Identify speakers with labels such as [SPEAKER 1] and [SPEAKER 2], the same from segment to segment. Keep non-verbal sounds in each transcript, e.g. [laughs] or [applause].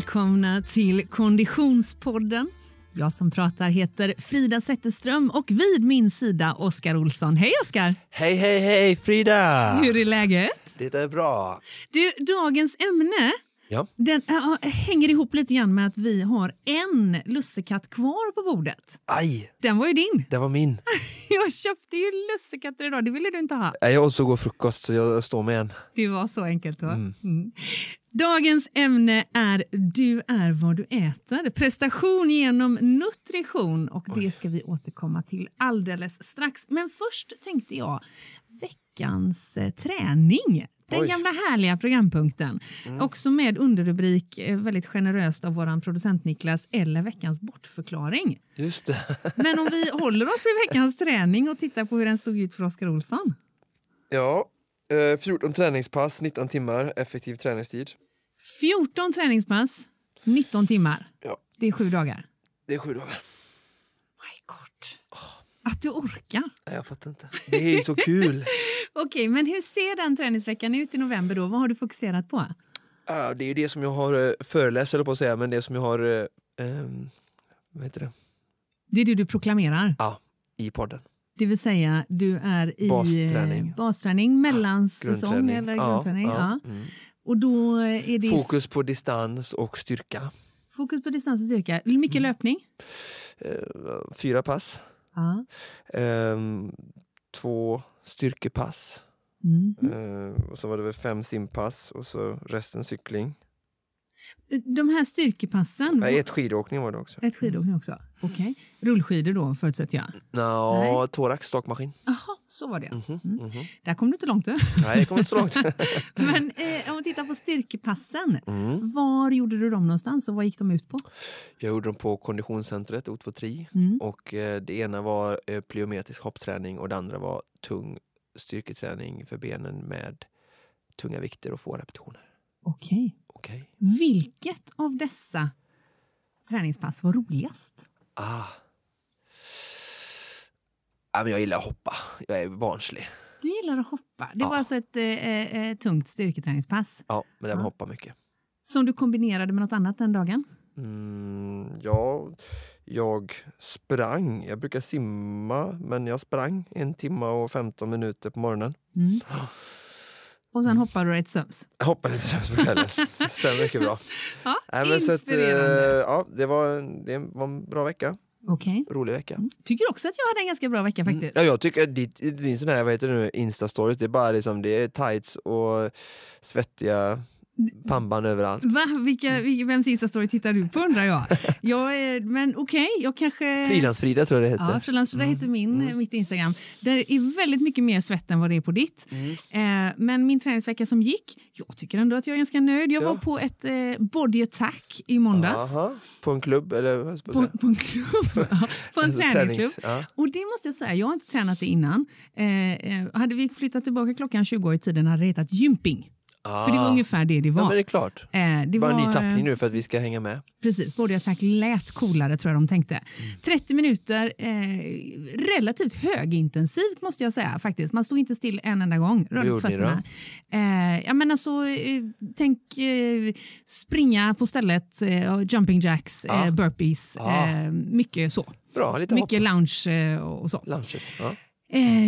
[SPEAKER 1] välkomna till Konditionspodden. Jag som pratar heter Frida Zetterström och vid min sida Oskar Olsson. Hej Oskar!
[SPEAKER 2] Hej, hej, hej Frida!
[SPEAKER 1] Hur är läget?
[SPEAKER 2] Det är bra.
[SPEAKER 1] Du, dagens ämne
[SPEAKER 2] Ja.
[SPEAKER 1] den, äh, hänger ihop lite grann med att vi har en lussekatt kvar på bordet.
[SPEAKER 2] Aj,
[SPEAKER 1] Den var ju din.
[SPEAKER 2] det var min. [laughs]
[SPEAKER 1] Jag köpte ju lussekatter idag, det ville du inte ha.
[SPEAKER 2] Nej, Jag åt så god frukost så jag står med en.
[SPEAKER 1] Det var så enkelt. va? Mm. Dagens ämne är Du är vad du äter. Prestation genom nutrition. Och Det ska vi återkomma till alldeles strax. Men först tänkte jag veckans eh, träning. Den
[SPEAKER 2] Oj.
[SPEAKER 1] gamla härliga programpunkten. Också med underrubrik eh, väldigt generöst av vår producent Niklas eller veckans bortförklaring.
[SPEAKER 2] Just det. [laughs]
[SPEAKER 1] Men om vi håller oss vid veckans träning och tittar på hur den såg ut för Oskar Olsson.
[SPEAKER 2] Ja, eh, 14 träningspass, 19 timmar effektiv träningstid.
[SPEAKER 1] 14 träningspass, 19 timmar.
[SPEAKER 2] Ja,
[SPEAKER 1] Det är sju dagar.
[SPEAKER 2] det är sju dagar.
[SPEAKER 1] My God. Att du orkar.
[SPEAKER 2] Nej, jag fattar inte. Det är ju så kul. [laughs]
[SPEAKER 1] Okej, men hur ser den träningsveckan ut i november då? Vad har du fokuserat på?
[SPEAKER 2] Ah, det är ju det som jag har eh, föreläst, eller på att säga, men det som jag har... eh, ehm, vad heter det?
[SPEAKER 1] Det är det du proklamerar.
[SPEAKER 2] Ja, i podden.
[SPEAKER 1] Det vill säga, du är i
[SPEAKER 2] Basträning.
[SPEAKER 1] eh, basträning mellansäsong
[SPEAKER 2] Grundträning.
[SPEAKER 1] eller
[SPEAKER 2] Ja,
[SPEAKER 1] grundträning. Ja,
[SPEAKER 2] ja, mm.
[SPEAKER 1] Och då är det
[SPEAKER 2] Fokus på distans och styrka.
[SPEAKER 1] fokus på distans och styrka. Mycket
[SPEAKER 2] Mm.
[SPEAKER 1] löpning.
[SPEAKER 2] Fyra pass.
[SPEAKER 1] Ja.
[SPEAKER 2] Två styrkepass.
[SPEAKER 1] Mm.
[SPEAKER 2] Eh, och så var det väl fem simpass och så resten cykling.
[SPEAKER 1] De här styrkepassen,
[SPEAKER 2] Nej, ett skidåkning var det också.
[SPEAKER 1] ett skidåkning också. Okej. Rullskidor då förutsätter jag.
[SPEAKER 2] Nå,
[SPEAKER 1] Nej.
[SPEAKER 2] thorax, stakmaskin.
[SPEAKER 1] Jaha, så var det.
[SPEAKER 2] Mhm,
[SPEAKER 1] Mm.
[SPEAKER 2] mhm.
[SPEAKER 1] Där kom du inte långt. Du.
[SPEAKER 2] Nej, det kommer inte så långt. [laughs]
[SPEAKER 1] Men eh, om vi tittar på styrkepassen,
[SPEAKER 2] Mm.
[SPEAKER 1] var gjorde du dem någonstans och vad gick de ut på?
[SPEAKER 2] Jag gjorde dem på konditionscentret, O23.
[SPEAKER 1] Mm.
[SPEAKER 2] Och eh, det ena var eh, plyometrisk hoppträning och det andra var tung styrketräning för benen med tunga vikter och få repetitioner.
[SPEAKER 1] Okej.
[SPEAKER 2] Okej.
[SPEAKER 1] Vilket av dessa träningspass var roligast?
[SPEAKER 2] Ah. Ja, men jag gillar att hoppa. Jag är barnslig.
[SPEAKER 1] Du gillar att hoppa. Det
[SPEAKER 2] Ja.
[SPEAKER 1] var alltså ett eh, eh, tungt styrketräningspass
[SPEAKER 2] Ja, men var
[SPEAKER 1] Ja.
[SPEAKER 2] hoppa mycket.
[SPEAKER 1] som du kombinerade med något annat den dagen.
[SPEAKER 2] Mm, ja, jag sprang. Jag brukar simma, men jag sprang en timme och 15 minuter på morgonen.
[SPEAKER 1] Mm. Och sen hoppade du ett söms.
[SPEAKER 2] Jag hoppade lite sömn på kvällen. [laughs] Stämmer mycket bra.
[SPEAKER 1] Ja,
[SPEAKER 2] Nej, så att, eh,
[SPEAKER 1] inspirerande.
[SPEAKER 2] ja, det, var, det var en bra vecka.
[SPEAKER 1] Okej.
[SPEAKER 2] Rolig vecka.
[SPEAKER 1] Tycker också att jag hade en ganska bra vecka faktiskt.
[SPEAKER 2] Ja, jag tycker ditt, din sån här, vad heter det nu, Insta-stories, det är bara liksom, det är tights och svettiga pannband överallt.
[SPEAKER 1] Va? Vilka, vilka, vems Insta-story tittar du på undrar jag. [laughs] jag är, men okej, jag kanske...
[SPEAKER 2] Frilansfrida tror jag det heter.
[SPEAKER 1] Ja, Frilansfrida heter min, mitt Instagram. Det är väldigt mycket mer svett än vad det är på ditt. Eh, men min träningsvecka som gick, jag tycker ändå att jag är ganska nöjd. Jag
[SPEAKER 2] Ja.
[SPEAKER 1] var på ett eh, body attack i måndags.
[SPEAKER 2] Aha, på en klubb eller
[SPEAKER 1] På, på en klubb, ja, [laughs] på en
[SPEAKER 2] Alltså,
[SPEAKER 1] träningsklubb.
[SPEAKER 2] tränings- ja.
[SPEAKER 1] Och det måste jag säga, jag har inte tränat det innan. Eh, eh, hade vi flyttat tillbaka klockan 20 år i tiden hade det hetat gymping. För det var
[SPEAKER 2] Ah.
[SPEAKER 1] ungefär det det
[SPEAKER 2] Ja,
[SPEAKER 1] var.
[SPEAKER 2] men det är klart.
[SPEAKER 1] Eh, det
[SPEAKER 2] Det var en ny tappning nu för att vi ska hänga med.
[SPEAKER 1] Precis, Body Attack lät coolare tror jag de tänkte.
[SPEAKER 2] Mm.
[SPEAKER 1] 30 minuter, eh, relativt högintensivt måste jag säga faktiskt. Man stod inte still en enda gång, rörde på fötterna. Eh, ja, men alltså, eh, tänk eh, springa på stället, eh, jumping jacks,
[SPEAKER 2] Ja.
[SPEAKER 1] eh, burpees,
[SPEAKER 2] Ja.
[SPEAKER 1] eh, mycket så.
[SPEAKER 2] Bra, lite
[SPEAKER 1] Mycket
[SPEAKER 2] hopp.
[SPEAKER 1] lounge och så.
[SPEAKER 2] Lunches. Ja.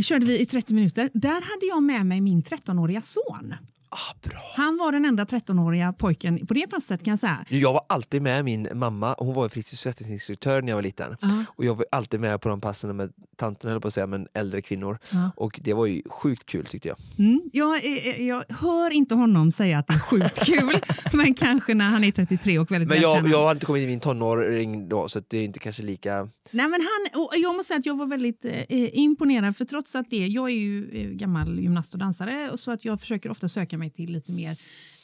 [SPEAKER 1] Körde vi i 30 minuter. Där hade jag med mig min 13-åriga son.
[SPEAKER 2] Ah.
[SPEAKER 1] Han var den enda 13-åriga pojken på det passet kan jag säga.
[SPEAKER 2] Jag var alltid med min mamma, hon var fritidssysselsättningsinstruktör när jag var liten.
[SPEAKER 1] Ja.
[SPEAKER 2] Och jag var alltid med på de passen med tanterna, höll på att säga, men äldre kvinnor.
[SPEAKER 1] Ja.
[SPEAKER 2] Och det var ju sjukt kul tyckte jag.
[SPEAKER 1] Mm. Jag, eh, jag hör inte honom säga att det är sjukt kul, [laughs] men kanske när han är 33 och väldigt
[SPEAKER 2] Men jag, jag har inte kommit i min tonåring då, så det är inte kanske lika...
[SPEAKER 1] Nej, men han, och jag måste säga att jag var väldigt eh, imponerad, för trots att det, jag är ju eh, gammal gymnast och dansare, så att jag försöker ofta söka mig till lite mer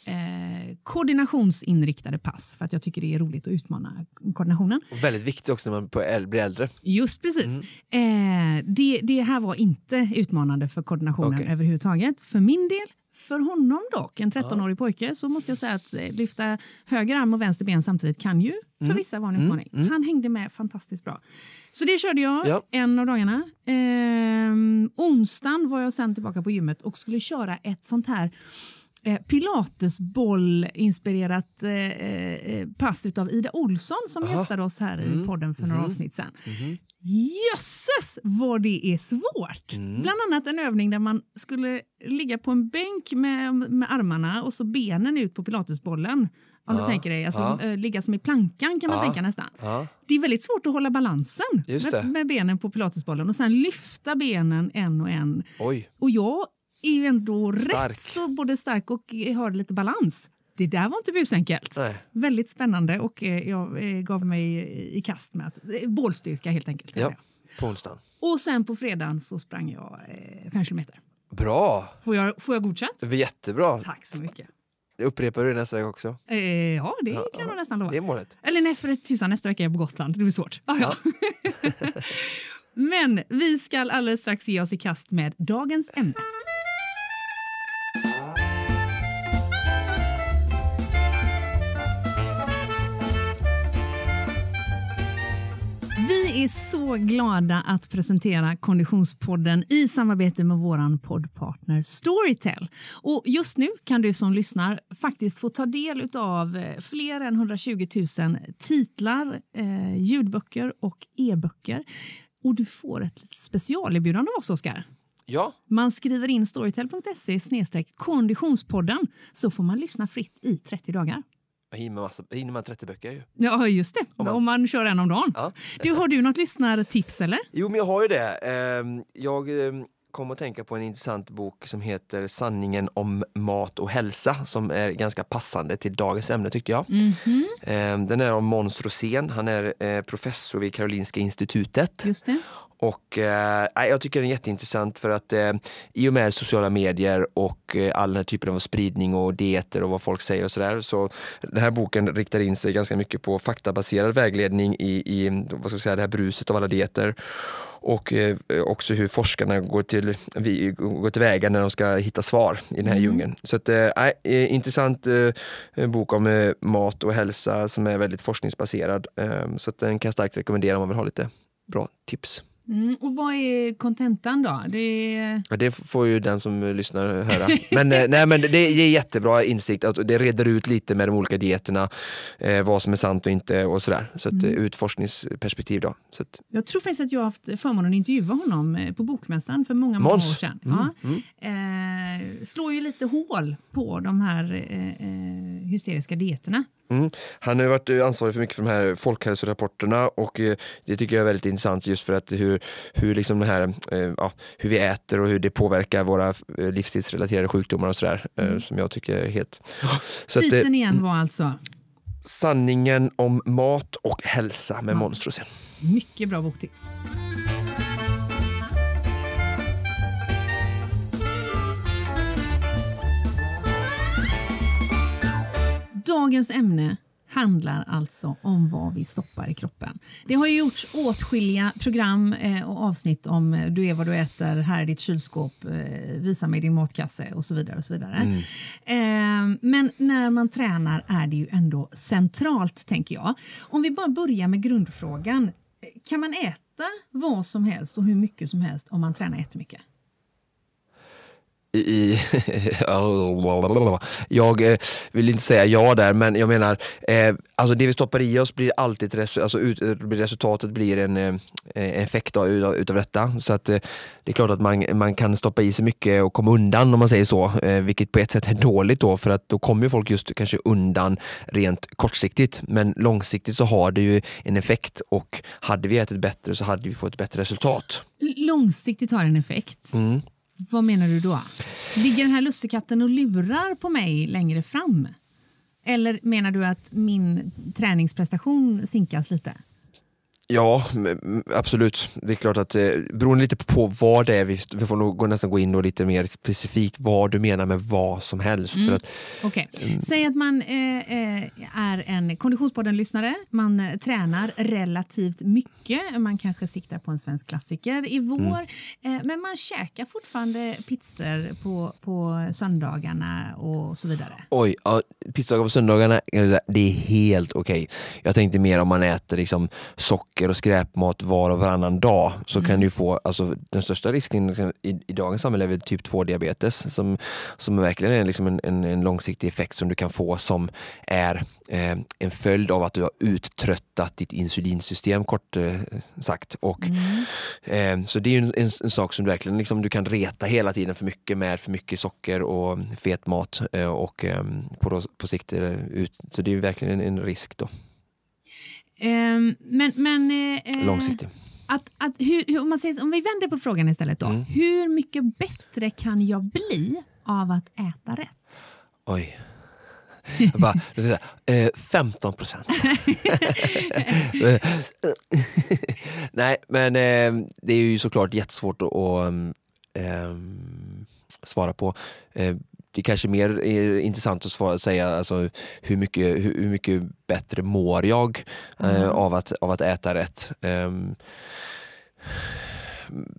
[SPEAKER 1] eh, koordinationsinriktade pass, för att jag tycker det är roligt att utmana koordinationen.
[SPEAKER 2] Och väldigt viktigt också när man blir äldre.
[SPEAKER 1] Just precis. Eh, det, det här var inte utmanande för koordinationen
[SPEAKER 2] Okej.
[SPEAKER 1] överhuvudtaget. För min del, för honom dock, en 13-årig pojke, så måste jag säga att eh, lyfta höger arm och vänster ben samtidigt kan ju för vissa vara en utmaning. Han hängde med fantastiskt bra. Så det körde jag
[SPEAKER 2] Ja.
[SPEAKER 1] en av dagarna. Eh, onsdagen var jag sen tillbaka på gymmet och skulle köra ett sånt här eh, Pilatesboll-inspirerat eh, eh, pass av Ida Olsson som
[SPEAKER 2] Aha.
[SPEAKER 1] gästade oss här i
[SPEAKER 2] Mm.
[SPEAKER 1] podden för några
[SPEAKER 2] Mhm.
[SPEAKER 1] avsnitt sen. Jösses vad det är svårt!
[SPEAKER 2] Mm.
[SPEAKER 1] Bland annat en övning där man skulle ligga på en bänk med, med armarna och så benen ut på pilatesbollen. Om du
[SPEAKER 2] Ja,
[SPEAKER 1] tänker dig, alltså,
[SPEAKER 2] ja.
[SPEAKER 1] som, eh, ligga som i plankan kan man
[SPEAKER 2] Ja.
[SPEAKER 1] tänka nästan. Det är väldigt svårt att hålla balansen med, med benen på pilatesbollen och sen lyfta benen en och en.
[SPEAKER 2] Oj.
[SPEAKER 1] Och jag är ju ändå
[SPEAKER 2] Stark.
[SPEAKER 1] rätt så både stark och har lite balans. Det där var inte busenkelt.
[SPEAKER 2] Nej.
[SPEAKER 1] Väldigt spännande och eh, jag eh, gav mig i kast med att, eh, bålstyrka helt enkelt.
[SPEAKER 2] Ja. På onsdagen.
[SPEAKER 1] Och sen på fredagen så sprang jag fem kilometer.
[SPEAKER 2] Bra!
[SPEAKER 1] Får jag, får jag godkänt?
[SPEAKER 2] Jättebra.
[SPEAKER 1] Tack så mycket.
[SPEAKER 2] Upprepar du det nästa vecka också?
[SPEAKER 1] Eh, ja, det
[SPEAKER 2] Ja,
[SPEAKER 1] kan jag
[SPEAKER 2] ja.
[SPEAKER 1] nästan lova.
[SPEAKER 2] Det är målet.
[SPEAKER 1] Eller nej, för tusan, nästa vecka är jag på Gotland. Det blir svårt. Ah, ja. [laughs] Men vi ska alldeles strax ge oss i kast med dagens ämne. Är så glada att presentera Konditionspodden i samarbete med vår poddpartner Storytel. Och just nu kan du som lyssnar faktiskt få ta del av fler än 120 000 titlar, eh, ljudböcker och e-böcker. Och du får ett specialerbjudande av oss, Oskar.
[SPEAKER 2] Ja.
[SPEAKER 1] Man skriver in storytel.se konditionspodden så får man lyssna fritt i 30 dagar.
[SPEAKER 2] Hinner, massa, hinner man 30 böcker ju.
[SPEAKER 1] Ja, just det.
[SPEAKER 2] Om
[SPEAKER 1] Om
[SPEAKER 2] man-
[SPEAKER 1] man, kör en om dagen.
[SPEAKER 2] Ja.
[SPEAKER 1] Du, har du något lyssnartips eller?
[SPEAKER 2] Jo, men jag har ju det. Ehm, Jag ehm, kom att tänka på en intressant bok som heter Sanningen om mat och hälsa som är ganska passande till dagens ämne tycker jag.
[SPEAKER 1] Mhm,
[SPEAKER 2] Ehm, Den är av Måns Rosén. Han är eh, professor vid Karolinska institutet.
[SPEAKER 1] just det.
[SPEAKER 2] Och eh, jag tycker den är jätteintressant för att eh, i och med sociala medier och eh, all den här typen av spridning och dieter och vad folk säger och sådär. Så den här boken riktar in sig ganska mycket på faktabaserad vägledning i, i vad ska jag säga, det här bruset av alla dieter. Och eh, också hur forskarna går till, vi, går till väga när de ska hitta svar i den här
[SPEAKER 1] Mm.
[SPEAKER 2] djungeln. Så att, eh, intressant eh, bok om mat och hälsa som är väldigt forskningsbaserad. Eh, så att den kan jag starkt rekommendera om man vill ha lite bra tips.
[SPEAKER 1] Mm, och vad är kontentan då? Det är...
[SPEAKER 2] Ja, det får ju den som lyssnar höra. Men, eh, nej, men det ger jättebra insikt. Att det reder ut lite med de olika dieterna, eh, vad som är sant och inte och sådär. Så att,
[SPEAKER 1] Mm.
[SPEAKER 2] eh, ur ett forskningsperspektiv. Då. Så att,
[SPEAKER 1] Jag tror faktiskt att jag har haft förmånen att intervjua honom eh, på Bokmässan för många, många år
[SPEAKER 2] Måns?
[SPEAKER 1] sedan.
[SPEAKER 2] Mm,
[SPEAKER 1] Ja.
[SPEAKER 2] mm.
[SPEAKER 1] Eh, slår ju lite hål på de här eh, eh, hysteriska dieterna.
[SPEAKER 2] Mm. Han har varit eh, ansvarig för mycket för de här folkhälsorapporterna och eh, det tycker jag är väldigt intressant just för att hur, hur, liksom här, eh, ja, hur vi äter och hur det påverkar våra livsstilsrelaterade sjukdomar och sådär eh, som jag tycker är helt... Så att,
[SPEAKER 1] Titeln igen var alltså
[SPEAKER 2] Sanningen om mat och hälsa med
[SPEAKER 1] Ja.
[SPEAKER 2] Måns
[SPEAKER 1] mycket bra boktips. Dagens ämne handlar alltså om vad vi stoppar i kroppen. Det har ju gjorts åtskilliga program eh, och avsnitt om eh, Du är vad du äter, här är ditt kylskåp, eh, visa mig din matkasse och så vidare. Och så vidare. Eh, men när man tränar är det ju ändå centralt, tänker jag. Om vi bara börjar med grundfrågan. Kan man äta vad som helst och hur mycket som helst om man tränar jättemycket?
[SPEAKER 2] I, jag eh, vill inte säga ja där men jag menar eh, alltså det vi stoppar i oss blir alltid resu- alltså ut, resultatet blir en eh, effekt av, utav, utav detta så att eh, det är klart att man, man kan stoppa i sig mycket och komma undan om man säger så eh, vilket på ett sätt är dåligt då för att då kommer ju folk just kanske undan rent kortsiktigt men långsiktigt så har det ju en effekt och hade vi ätit bättre så hade vi fått ett bättre resultat.
[SPEAKER 1] Långsiktigt har en effekt.
[SPEAKER 2] Mm.
[SPEAKER 1] Vad menar du då? Ligger den här lussekatten och lurar på mig längre fram? Eller menar du att min träningsprestation sinkas lite?
[SPEAKER 2] Ja, absolut. Det är klart att eh, beroende lite på vad det är, vi, vi får nog nästan gå in och lite mer specifikt vad du menar med vad som helst. För att,
[SPEAKER 1] Okej. Säg att man eh, eh, är en Konditionspodden-lyssnare. Man eh, tränar relativt mycket. Man kanske siktar på en svensk klassiker i vår. Eh, men man käkar fortfarande pizzor på, på söndagarna och så vidare.
[SPEAKER 2] oj, ja, pizzagar på söndagarna, det är helt okej. Okay. Jag tänkte mer om man äter liksom socker och skräpmat var och varannan dag så mm. kan du få, alltså den största risken i, i dagens samhälle är väl typ 2 diabetes som, som verkligen är liksom en, en, en långsiktig effekt som du kan få som är eh, en följd av att du har uttröttat ditt insulinsystem kort eh, sagt. Och, mm. eh, så det är en, en, en, sak som du verkligen liksom, du kan reta hela tiden för mycket med för mycket socker och fet mat eh, och ehm, på, på sikt ut, så det är verkligen en, en risk då.
[SPEAKER 1] Ehm, men, men,
[SPEAKER 2] eh, Långsiktig.
[SPEAKER 1] Att, att, hur, om, man säger, om vi vänder på frågan istället då. Mm. Hur mycket bättre kan jag bli av att äta rätt?
[SPEAKER 2] Oj. Jag bara, eh, 15 procent. [laughs] Nej, men eh, det är ju såklart jättesvårt att, att eh, svara på. Eh, det är kanske mer intressant att svara, säga alltså, hur, mycket, hur, hur mycket bättre mår jag mm. av, att, av att äta rätt. Um,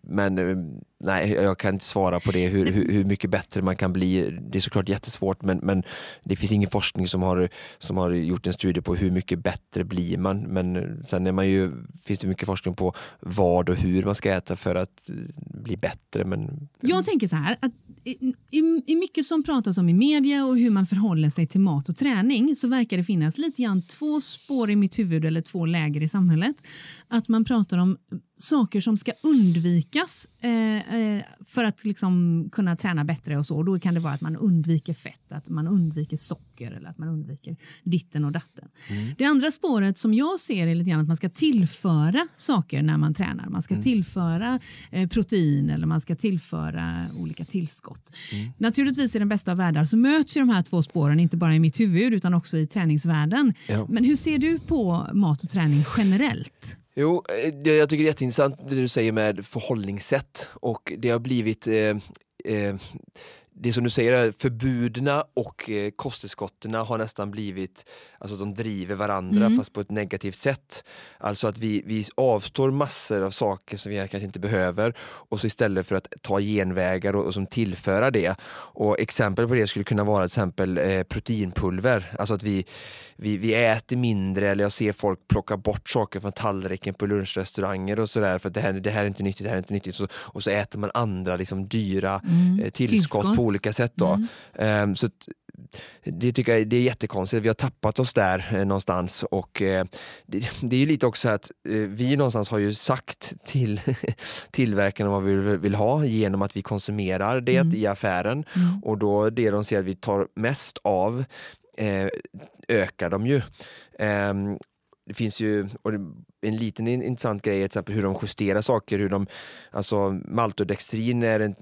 [SPEAKER 2] men eh, nej, jag kan inte svara på det, hur, hur, hur, mycket bättre man kan bli. Det är såklart jättesvårt men, men det finns ingen forskning som har, som har gjort en studie på hur mycket bättre blir man. Men sen är man ju, finns det mycket forskning på vad och hur man ska äta för att bli bättre. Men...
[SPEAKER 1] Jag tänker så här, att i, i, mycket som pratas om i media och hur man förhåller sig till mat och träning så verkar det finnas lite grann två spår i mitt huvud eller två läger i samhället. Att man pratar om saker som ska undvikas eh, eh, för att liksom kunna träna bättre och så. Då kan det vara att man undviker fett, att man undviker socker eller att man undviker ditten och datten. Mm. Det andra spåret som jag ser är lite grann att man ska tillföra saker när man tränar. Man ska mm. tillföra eh, protein eller man ska tillföra olika tillskott. Mm. Naturligtvis i den bästa av världar så möts ju de här två spåren inte bara i mitt huvud utan också i träningsvärlden. Ja. Men hur ser du på mat och träning generellt?
[SPEAKER 2] Jo, eh, jag tycker det är jätteintressant det du säger med förhållningssätt och det har blivit eh, eh, det som du säger, förbudna och eh, kosttillskotten har nästan blivit, alltså de driver varandra mm. fast på ett negativt sätt. Alltså att vi, vi avstår massor av saker som vi kanske inte behöver och så istället för att ta genvägar och, och som tillföra det. Och exempel på det skulle kunna vara till exempel eh, proteinpulver, alltså att vi, vi, vi äter mindre eller jag ser folk plocka bort saker från tallriken på lunchrestauranger och sådär för att det här, det här är inte nyttigt, det här är inte nyttigt. Så, och så äter man andra liksom, dyra mm. eh, tillskott, tillskott, på olika sätt. Då. Mm. Um, så det tycker jag det är jättekonstigt, vi har tappat oss där eh, någonstans och eh, det, det, är ju lite också att eh, vi någonstans har ju sagt till [laughs] tillverkarna vad vi vill, ha genom att vi konsumerar det mm. i affären mm. och då det de ser att vi tar mest av eh, ökar de ju. Eh, det finns ju, och en liten intressant grej till exempel hur de justerar saker, hur de, alltså maltodextrin är en,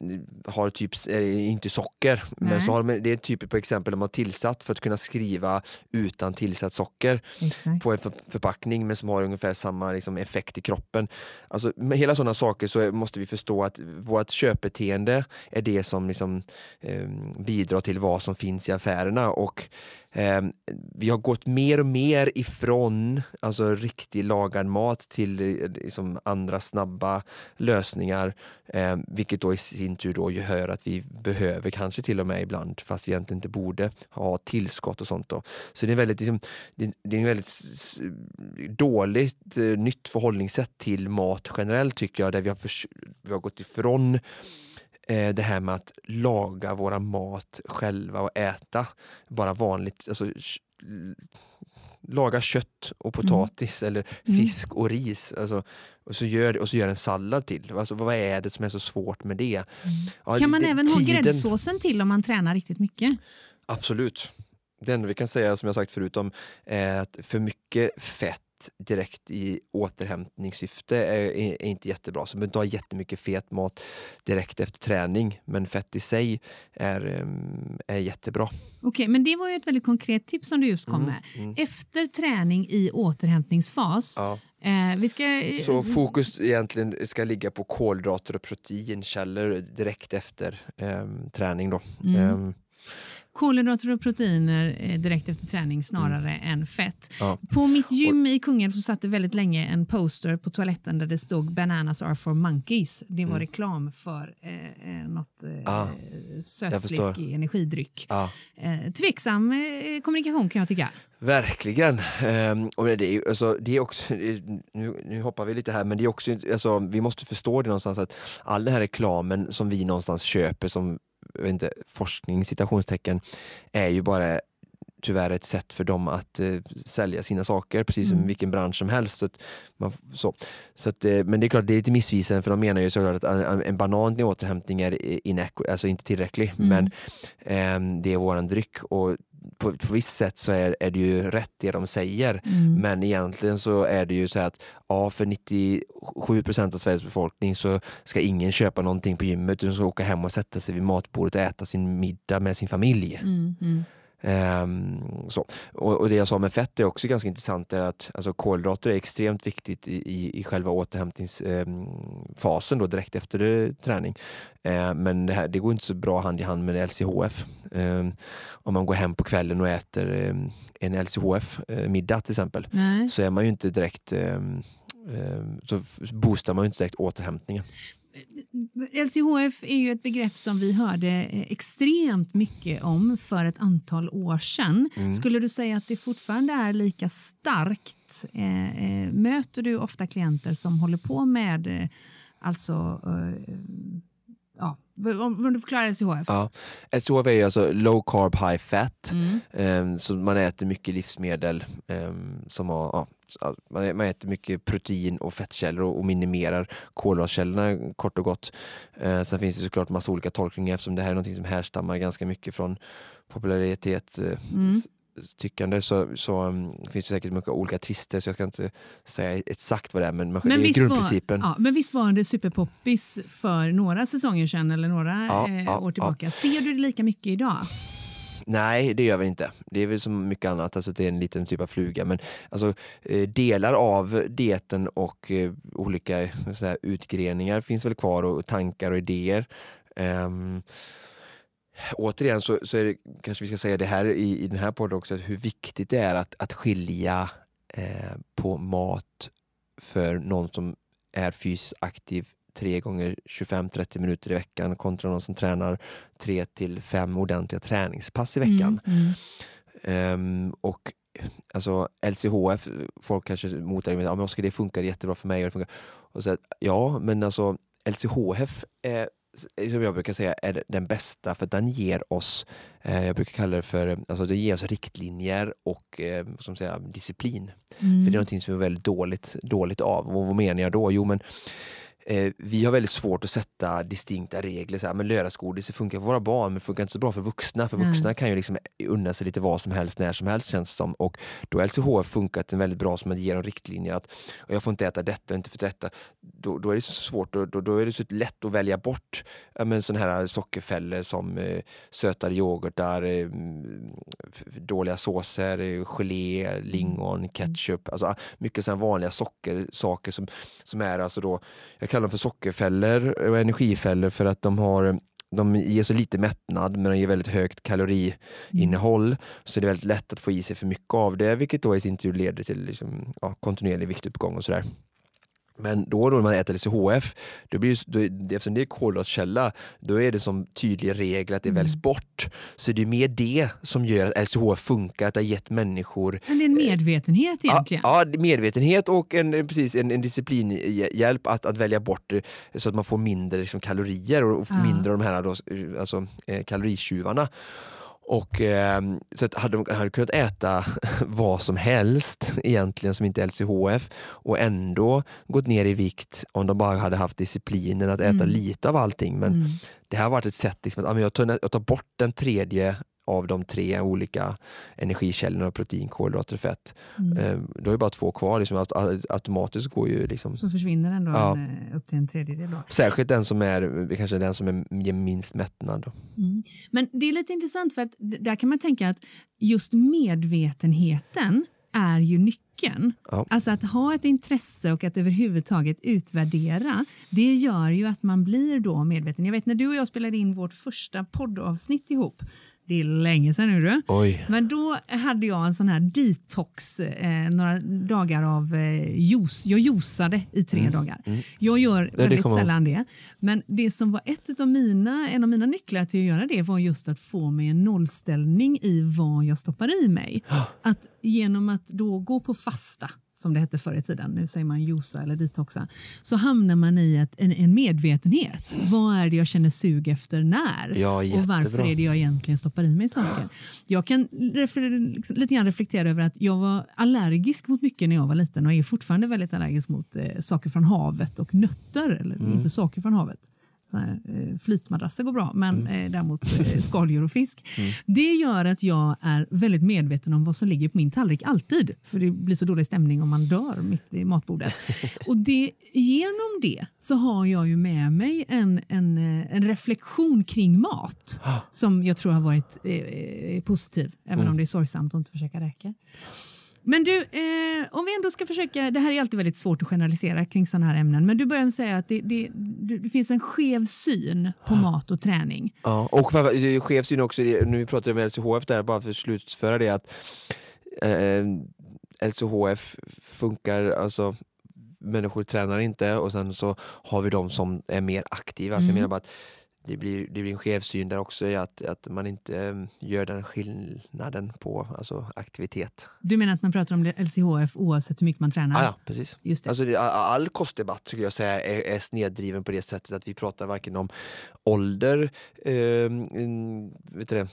[SPEAKER 2] har typ, är inte socker, Nej. men så har de, det är typ på exempel de har tillsatt för att kunna skriva utan tillsatt socker Exakt. på en för, förpackning men som har ungefär samma liksom, effekt i kroppen. Alltså med hela sådana saker så måste vi förstå att vårt köpbeteende är det som liksom, eh, bidrar till vad som finns i affärerna och eh, vi har gått mer och mer ifrån alltså riktig lagad mat till eh, liksom andra snabba lösningar. Eh, vilket då i sin tur då gör att vi behöver kanske till och med ibland, fast vi egentligen inte borde, ha tillskott och sånt. Då. Så det är väldigt, liksom, det, det är väldigt dåligt eh, nytt förhållningssätt till mat generellt tycker jag, där vi har, för, vi har gått ifrån eh, det här med att laga våra mat själva och äta bara vanligt, alltså laga kött och mm. potatis mm. eller fisk och ris. Alltså, och, så gör, och så gör en sallad till. Alltså, vad är det som är så svårt med det? Mm.
[SPEAKER 1] Ja, kan man det, även tiden... ha gräddsåsen till om man tränar riktigt mycket?
[SPEAKER 2] Absolut. Det enda vi kan säga som jag sagt förut om är att för mycket fett direkt i återhämtningssyfte är, är, inte jättebra. Så man tar jättemycket fet mat direkt efter träning men fett i sig är, ehm, är jättebra.
[SPEAKER 1] Okej, okay, men det var ju ett väldigt konkret tips som du just kom mm, med. Mm. Efter träning i återhämtningsfas ja. Eh, ska,
[SPEAKER 2] så fokus egentligen ska ligga på kolhydrater och proteinkällor direkt efter eh, träning. Då. Mm. Eh,
[SPEAKER 1] kolhydrater och proteiner eh, direkt efter träning snarare mm. än fett.
[SPEAKER 2] Ja.
[SPEAKER 1] På mitt gym i Kungälv så satt det väldigt länge en poster på toaletten där det stod “Bananas are for monkeys”. Det var mm. reklam för eh, eh något eh, ah, sötsliskig energidryck.
[SPEAKER 2] Ah.
[SPEAKER 1] Eh, tveksam eh, kommunikation kan jag tycka.
[SPEAKER 2] Verkligen. Um, och det, är, alltså, det är också, nu, nu hoppar vi lite här, men det är också, alltså, vi måste förstå det någonstans att all den här reklamen som vi någonstans köper som inte, forskning citationstecken är ju bara tyvärr ett sätt för dem att eh, sälja sina saker, precis som mm. vilken bransch som helst. Så att man, så. Så att, eh, men det är klart, det är lite missvisande för de menar ju såklart att en, en banan i återhämtning är alltså inte tillräcklig, mm. men eh, det är våran dryck och på, på visst sätt så är, är det ju rätt det de säger. Mm. Men egentligen så är det ju så att ja, för 97 procent av Sveriges befolkning så ska ingen köpa någonting på gymmet utan ska åka hem och sätta sig vid matbordet och äta sin middag med sin familj.
[SPEAKER 1] Mm. Mm.
[SPEAKER 2] Um, så. Och, och, det jag sa med fett är också ganska intressant, är att alltså, kolhydrater är extremt viktigt i, i, i själva återhämtningsfasen um, direkt efter uh, träning. Uh, men det, här, det går inte så bra hand i hand med LCHF. Ehm, om man går hem på kvällen och äter en LCHF-middag eh, till exempel,
[SPEAKER 1] Nej.
[SPEAKER 2] så är man ju inte direkt så boostar man ju inte direkt återhämtningen.
[SPEAKER 1] LCHF är ju ett begrepp som vi hörde eh, extremt mycket om för ett antal år sedan. Mm. Skulle du säga att det fortfarande är lika starkt? Eh, eh möter du ofta klienter som håller på med alltså ja, om, du förklarar LCHF.
[SPEAKER 2] Ja. LCHF är alltså low carb high fat.
[SPEAKER 1] Mm.
[SPEAKER 2] Um, så man äter mycket livsmedel um, som har, ja, man, äter mycket protein och fettkällor och, minimerar kolhydratkällorna kort och gott. Uh, sen finns det såklart massa olika tolkningar eftersom det här är något som härstammar ganska mycket från popularitet uh, mm tyckande så, så um, finns det säkert mycket olika twister så jag ska inte säga exakt vad det är men, men det är grundprincipen.
[SPEAKER 1] Var, ja, men visst var det superpoppis för några säsonger sedan eller några
[SPEAKER 2] ja,
[SPEAKER 1] eh,
[SPEAKER 2] ja,
[SPEAKER 1] år tillbaka. Ser du det lika mycket idag?
[SPEAKER 2] Nej, det gör vi inte. Det är väl som mycket annat, alltså det är en liten typ av fluga. Men alltså, eh, delar av dieten och eh, olika här, utgreningar finns väl kvar och tankar och idéer. Um, återigen så, så är det, kanske vi ska säga det här i, i den här podden också, hur viktigt det är att, att skilja eh, på mat för någon som är fysiskt aktiv tre gånger 25-30 minuter i veckan kontra någon som tränar tre till fem ordentliga träningspass i veckan.
[SPEAKER 1] Mm,
[SPEAKER 2] mm. Um, och alltså LCHF, folk kanske motargumenterar, ja, men det funkar jättebra för mig. Och det funkar. Och så, ja, men alltså LCHF är som jag brukar säga är den bästa för den ger oss, eh, jag brukar kalla det för, alltså det ger oss riktlinjer och eh, som säger, disciplin. Mm. För det är någonting som är väldigt dåligt, dåligt av. Och vad menar jag då? Jo men eh, vi har väldigt svårt att sätta distinkta regler. Så här, men lördagsgodis funkar för våra barn men funkar inte så bra för vuxna. För vuxna mm. kan ju liksom unna sig lite vad som helst när som helst känns det som. Och då har LCHF funkat väldigt bra som att ge dem riktlinjer. Att och jag får inte äta detta, inte för detta. Då, då är det så svårt, då, då är det så lätt att välja bort ja, sådana här sockerfällor som eh, sötade yoghurtar, eh, dåliga såser, eh, gelé, lingon, mm. ketchup. Alltså, mycket sådana vanliga sockersaker som, som är alltså då, jag kallar dem för sockerfällor och energifällor för att de har de ger så lite mättnad men de ger väldigt högt kaloriinnehåll. Mm. Så det är väldigt lätt att få i sig för mycket av det vilket då i sin tur leder till liksom, ja, kontinuerlig viktuppgång och sådär. Men då, då när man äter LCHF, då blir det, då, eftersom det är kolhydratkälla, då är det som tydlig regel att det väljs mm. bort. Så det är mer det som gör att LCHF funkar, att det har gett människor...
[SPEAKER 1] Men det är en medvetenhet egentligen?
[SPEAKER 2] Ja, ja medvetenhet och en, precis, en, en disciplinhjälp att, att välja bort det så att man får mindre liksom, kalorier och, och ja. mindre av de här då, alltså, eh, kaloritjuvarna. Och, eh, så att hade de hade kunnat äta [laughs] vad som helst egentligen som inte är LCHF och ändå gått ner i vikt om de bara hade haft disciplinen att äta mm. lite av allting. Men mm. det här har varit ett sätt liksom, att jag tar, jag tar bort den tredje av de tre olika energikällorna, protein, kolhydrater och fett. Mm. Eh, då är det bara två kvar, liksom, automatiskt går ju... Liksom,
[SPEAKER 1] så försvinner den då ja. en, eh, upp till en tredjedel? Då.
[SPEAKER 2] Särskilt den som är kanske den som är, ger minst mättnad.
[SPEAKER 1] Mm. Men det är lite intressant för att där kan man tänka att just medvetenheten är ju nyckeln.
[SPEAKER 2] Ja.
[SPEAKER 1] Alltså att ha ett intresse och att överhuvudtaget utvärdera, det gör ju att man blir då medveten. Jag vet när du och jag spelade in vårt första poddavsnitt ihop, Det är länge sedan nu du.
[SPEAKER 2] Oj.
[SPEAKER 1] Men då hade jag en sån här detox, eh, några dagar av eh, juice. Jag juicade i tre
[SPEAKER 2] Mm.
[SPEAKER 1] dagar. Jag gör
[SPEAKER 2] det
[SPEAKER 1] väldigt
[SPEAKER 2] jag
[SPEAKER 1] sällan det. Men det som var ett av mina, en av mina nycklar till att göra det var just att få mig en nollställning i vad jag stoppar i mig. Att genom att då gå på fasta som det hette förr i tiden, nu säger man juica eller detoxa, så hamnar man i ett, en, en medvetenhet. Vad är det jag känner sug efter när?
[SPEAKER 2] Ja,
[SPEAKER 1] och varför är det jag egentligen stoppar i mig saker? Jag kan liksom, lite grann reflektera över att jag var allergisk mot mycket när jag var liten och är fortfarande väldigt allergisk mot eh, saker från havet och nötter, eller
[SPEAKER 2] Mm.
[SPEAKER 1] inte saker från havet. Här, eh, flytmadrasser går bra, men
[SPEAKER 2] Mm.
[SPEAKER 1] eh, däremot eh, skaldjur och fisk. [laughs] Det gör att jag är väldigt medveten om vad som ligger på min tallrik alltid. För det blir så dålig stämning om man dör mitt vid matbordet. [laughs] och det, genom det så har jag ju med mig en, en, en reflektion kring mat som jag tror har varit eh, positiv, även om det är sorgsamt att inte försöka räka. Men du, eh, om vi ändå ska försöka, det här är alltid väldigt svårt att generalisera kring sådana här ämnen, men du börjar säga att det, det, det, finns en skev syn på mat och träning.
[SPEAKER 2] Ja, och chef syn också, nu vi pratar om LCHF där, bara för att slutföra det att eh, LCHF funkar, alltså människor tränar inte och sen så har vi de som är mer aktiva. Så jag
[SPEAKER 1] Mm.
[SPEAKER 2] menar bara att det blir, det blir en skevsyn där också i att, att man inte eh, gör den skillnaden på alltså, aktivitet.
[SPEAKER 1] Du menar att man pratar om LCHF oavsett hur mycket man tränar?
[SPEAKER 2] Ah, ja, precis.
[SPEAKER 1] Just det.
[SPEAKER 2] Alltså, all- kostdebatt skulle jag säga är, är sneddriven på det sättet att vi pratar varken om ålder, eh, mm, vet det,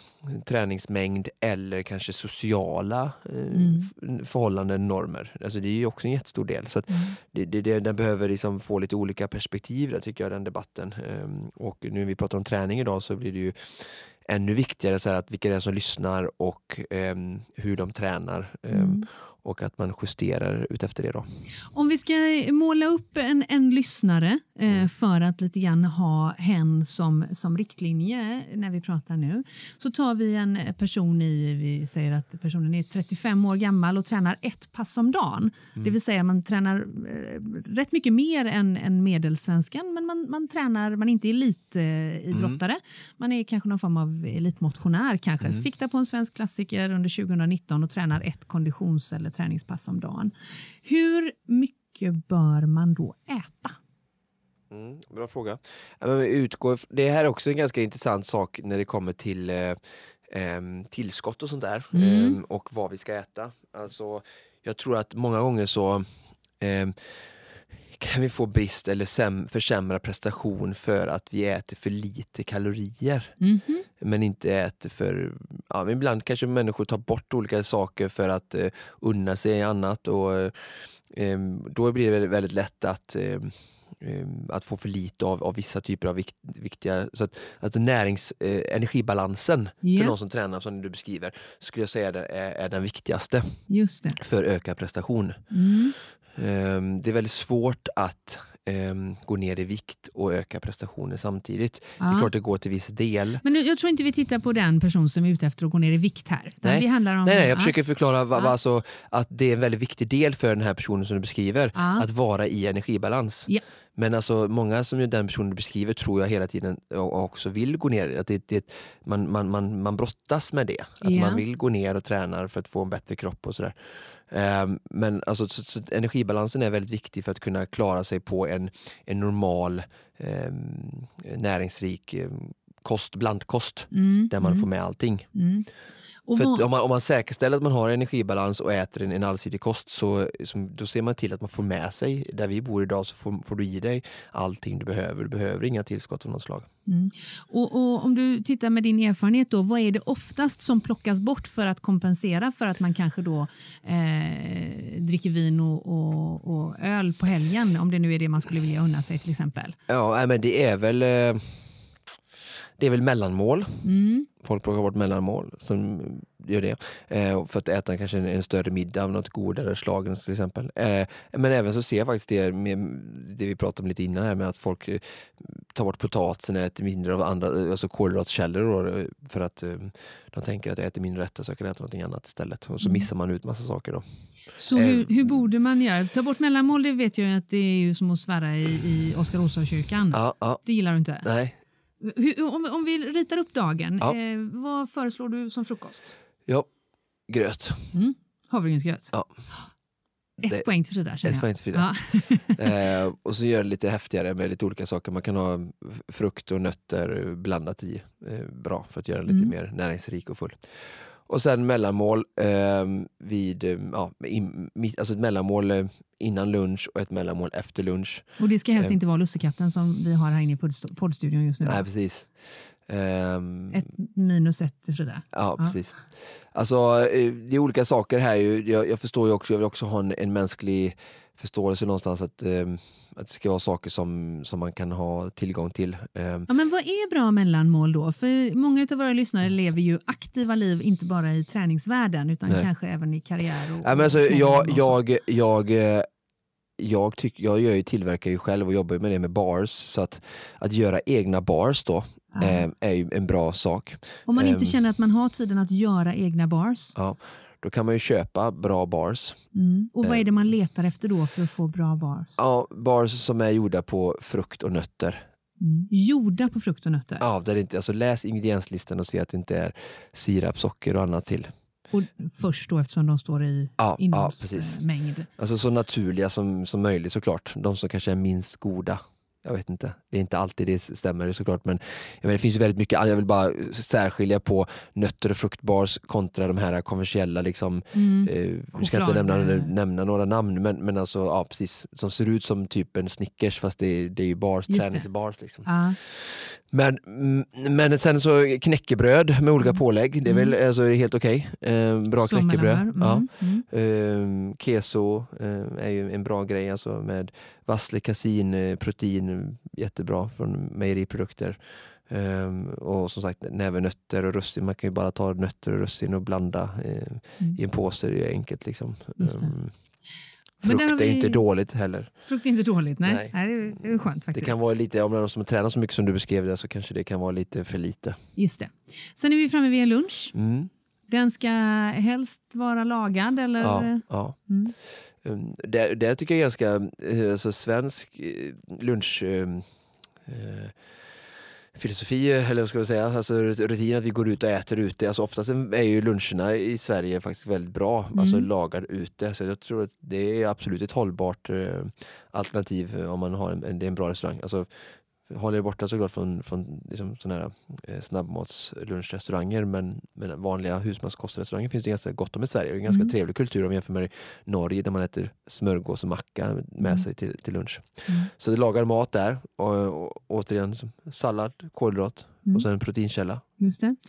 [SPEAKER 2] träningsmängd eller kanske sociala eh,
[SPEAKER 1] Mm.
[SPEAKER 2] förhållanden, normer. Alltså, det är ju också en jättestor del. Så
[SPEAKER 1] Mm.
[SPEAKER 2] det, det, den behöver liksom få lite olika perspektiv där tycker jag, den debatten. Ehm, och nu vi pratar om träning idag så blir det ju ännu viktigare så här, att vilka det är som lyssnar och ehm, hur de tränar. Ehm,
[SPEAKER 1] mm.
[SPEAKER 2] Och att man justerar ut efter det då.
[SPEAKER 1] Om vi ska måla upp en, en lyssnare eh, för att lite grann ha hen som, som riktlinje när vi pratar nu så tar vi en person i, vi säger att personen är 35 år gammal och tränar ett pass om dagen. Det vill säga man tränar eh, rätt mycket mer än, än medelsvenskan men man, man tränar, man är inte elitidrottare. Man är kanske någon form av elitmotionär kanske. Siktar på en svensk klassiker under 2019 och tränar ett konditions eller träningspass om dagen. Hur mycket bör man då äta?
[SPEAKER 2] Mm, bra fråga. Utgår, det här är också en ganska intressant sak när det kommer till eh, tillskott och sånt där.
[SPEAKER 1] Mm.
[SPEAKER 2] ehm, och vad vi ska äta. Alltså, jag tror att många gånger så ehm, kan vi få brist eller säm- försämra prestation för att vi äter för lite kalorier.
[SPEAKER 1] Mhm.
[SPEAKER 2] Men inte äter för... Ja, ibland kanske människor tar bort olika saker för att eh, unna sig annat. Och, eh, då blir det väldigt, väldigt lätt att em, att få för lite av, av vissa typer av vikt, viktiga... Så att, att närings, eh, energibalansen
[SPEAKER 1] Ja.
[SPEAKER 2] för någon som tränar som du beskriver skulle jag säga är, är den viktigaste
[SPEAKER 1] Just det.
[SPEAKER 2] för ökad prestation.
[SPEAKER 1] Mm.
[SPEAKER 2] Ehm, det är väldigt svårt att ehm, gå ner i vikt och öka prestationen samtidigt. Det
[SPEAKER 1] Ja.
[SPEAKER 2] är klart det går till viss del.
[SPEAKER 1] Men nu, jag tror inte vi tittar på den person som är ute efter att gå ner i vikt här.
[SPEAKER 2] Nej.
[SPEAKER 1] Vi handlar om,
[SPEAKER 2] Nej, nej, jag
[SPEAKER 1] Ja.
[SPEAKER 2] försöker förklara va, va, alltså, att det är en väldigt viktig del för den här personen som du beskriver, att vara i energibalans. Men alltså, många som den personen du beskriver tror jag hela tiden också vill gå ner. Att det, det, man, man, man, man brottas med det. Att man vill gå ner och träna för att få en bättre kropp och sådär. Ehm, men alltså, så, så energibalansen är väldigt viktig för att kunna klara sig på en, en normal ehm, näringsrik ehm, kost, blandkost
[SPEAKER 1] Mm,
[SPEAKER 2] där man
[SPEAKER 1] mm,
[SPEAKER 2] får med allting.
[SPEAKER 1] mm.
[SPEAKER 2] För om, man, om man säkerställer att man har energibalans och äter en, en allsidig kost så som, då ser man till att man får med sig, där vi bor idag så får, får du i dig allting du behöver. Du behöver inga tillskott av något slag.
[SPEAKER 1] mm. och, och om du tittar med din erfarenhet, då, vad är det oftast som plockas bort för att kompensera för att man kanske då eh, dricker vin och, och, och öl på helgen, om det nu är det man skulle vilja unna sig till exempel?
[SPEAKER 2] Ja, men det är väl eh, det är väl mellanmål.
[SPEAKER 1] Mm.
[SPEAKER 2] Folk plockar bort mellanmål som gör det. Eh, för att äta kanske en, en större middag av något godare slag till exempel. Eh, men även så ser jag faktiskt det med det vi pratade om lite innan här med att folk eh, tar bort potatisen och äter mindre av andra eh, alltså kolhydratkällor då, eh, för att eh, de tänker att jag äter mindre rätter så jag kan äta något annat istället. Och så
[SPEAKER 1] Mm.
[SPEAKER 2] missar man ut massa saker då.
[SPEAKER 1] Så hur, hur borde man göra? Ta bort mellanmål, det vet jag att det är ju som att svära i, i Oskar Osa-kyrkan.
[SPEAKER 2] Ja, ja,
[SPEAKER 1] Det gillar du inte?
[SPEAKER 2] nej.
[SPEAKER 1] Om, om vi ritar upp dagen,
[SPEAKER 2] Ja.
[SPEAKER 1] eh, vad föreslår du som frukost?
[SPEAKER 2] Ja, gröt.
[SPEAKER 1] Mm. Havregrynsgröt.
[SPEAKER 2] Ja.
[SPEAKER 1] Ett
[SPEAKER 2] Det-
[SPEAKER 1] poäng till Frida
[SPEAKER 2] Ett
[SPEAKER 1] jag.
[SPEAKER 2] poäng till Frida.
[SPEAKER 1] Ja. [laughs]
[SPEAKER 2] Eh, och så gör det lite häftigare med lite olika saker. Man kan ha frukt och nötter blandat i. Eh, bra för att göra den lite
[SPEAKER 1] Mm.
[SPEAKER 2] mer näringsrik och full. Och sen mellanmål eh, vid, ja, in, alltså ett mellanmål eh, innan lunch och ett mellanmål efter lunch.
[SPEAKER 1] Och det ska helst
[SPEAKER 2] Eh.
[SPEAKER 1] inte vara lussekatten som vi har här inne i poddst- poddstudion just nu.
[SPEAKER 2] Nej, precis. Ehm,
[SPEAKER 1] Ett minus ett till Frida.
[SPEAKER 2] Ja,
[SPEAKER 1] Ja.
[SPEAKER 2] precis. Alltså, eh, det är olika saker här. Jag, jag förstår ju också, jag vill också ha en, en mänsklig förståelse någonstans att, eh, att det ska vara saker som, som man kan ha tillgång till. Eh,
[SPEAKER 1] Ja, men vad är bra mellanmål då? För många av våra lyssnare lever ju aktiva liv, inte bara i träningsvärlden utan
[SPEAKER 2] Nej.
[SPEAKER 1] kanske även i karriär och,
[SPEAKER 2] Ja, men alltså, jag, jag, jag, jag, tyck, jag gör ju, tillverkar ju själv och jobbar med det med bars. Så att, att göra egna bars då
[SPEAKER 1] Ja.
[SPEAKER 2] eh, är ju en bra sak.
[SPEAKER 1] Om man inte
[SPEAKER 2] ehm,
[SPEAKER 1] känner att man har tiden att göra egna bars,
[SPEAKER 2] Ja, då kan man ju köpa bra bars.
[SPEAKER 1] mm. och vad är det man letar efter då för att få bra bars?
[SPEAKER 2] Ja, bars som är gjorda på frukt och nötter.
[SPEAKER 1] Mm. Gjorda på frukt och nötter.
[SPEAKER 2] Ja, där inte, alltså läs ingredienslistan och se att det inte är sirap, socker och annat till.
[SPEAKER 1] Och först då eftersom de står i
[SPEAKER 2] Ja, ja precis.
[SPEAKER 1] innehållsmängd.
[SPEAKER 2] Alltså så naturliga som, som möjligt såklart. De som kanske är minst goda. Jag vet inte. Det är inte alltid det stämmer såklart. Men jag menar, det finns ju väldigt mycket. Jag vill bara särskilja på nötter och fruktbars kontra de här konventionella. Liksom,
[SPEAKER 1] Mm.
[SPEAKER 2] eh, vi ska inte nämna, nämna några namn, men, men alltså, ja, precis. Som ser ut som typ en Snickers fast det, det är ju bars,
[SPEAKER 1] Just
[SPEAKER 2] träningsbars. Liksom.
[SPEAKER 1] Ja.
[SPEAKER 2] Men, mm, men sen så knäckebröd med olika pålägg, det är väl alltså, helt okej. Eh, bra
[SPEAKER 1] Som
[SPEAKER 2] knäckebröd.
[SPEAKER 1] mellanmål.
[SPEAKER 2] Ja.
[SPEAKER 1] Mm. Mm.
[SPEAKER 2] Eh, keso är ju en bra grej alltså med vassle, kasin, eh, jättebra från mejeriprodukter. Eh, och som sagt näve nötter och russin, man kan ju bara ta nötter och russin och blanda eh,
[SPEAKER 1] Mm.
[SPEAKER 2] i en påse, det är ju enkelt liksom.
[SPEAKER 1] Det. Där
[SPEAKER 2] frukt är
[SPEAKER 1] vi-
[SPEAKER 2] ju inte dåligt heller.
[SPEAKER 1] Frukt är inte dåligt, nej.
[SPEAKER 2] Nej.
[SPEAKER 1] nej. det, är, det är skönt
[SPEAKER 2] Det
[SPEAKER 1] faktiskt.
[SPEAKER 2] kan vara lite, om det är någon som tränar så mycket som du beskrev det så kanske det kan vara lite för lite.
[SPEAKER 1] Just det. Sen är vi framme vid en lunch.
[SPEAKER 2] Mm.
[SPEAKER 1] Den ska helst vara lagad eller?
[SPEAKER 2] Ja, ja.
[SPEAKER 1] Mm.
[SPEAKER 2] Um, det, det tycker jag är ganska eh, alltså, svensk eh, lunch eh, eh, filosofi, eller ska man säga, alltså rutin att vi går ut och äter ute. Alltså oftast är ju luncherna i Sverige faktiskt väldigt bra, alltså
[SPEAKER 1] Mm.
[SPEAKER 2] lagad ute. Så jag tror att det är absolut ett hållbart alternativ om man har en, en, det är en bra restaurang. Alltså, håller er borta såklart från, från liksom såna här eh, snabbmatslunchrestauranger men, men vanliga husmanskostrestauranger finns det ganska gott om i Sverige. Det är en ganska
[SPEAKER 1] Mm.
[SPEAKER 2] trevlig kultur om man jämför med Norge där man äter smörgås och macka med
[SPEAKER 1] Mm.
[SPEAKER 2] sig till, till lunch.
[SPEAKER 1] Mm.
[SPEAKER 2] Så det lagar mat där och, och återigen sallad, kolhydrat
[SPEAKER 1] Mm.
[SPEAKER 2] och sen en proteinkälla.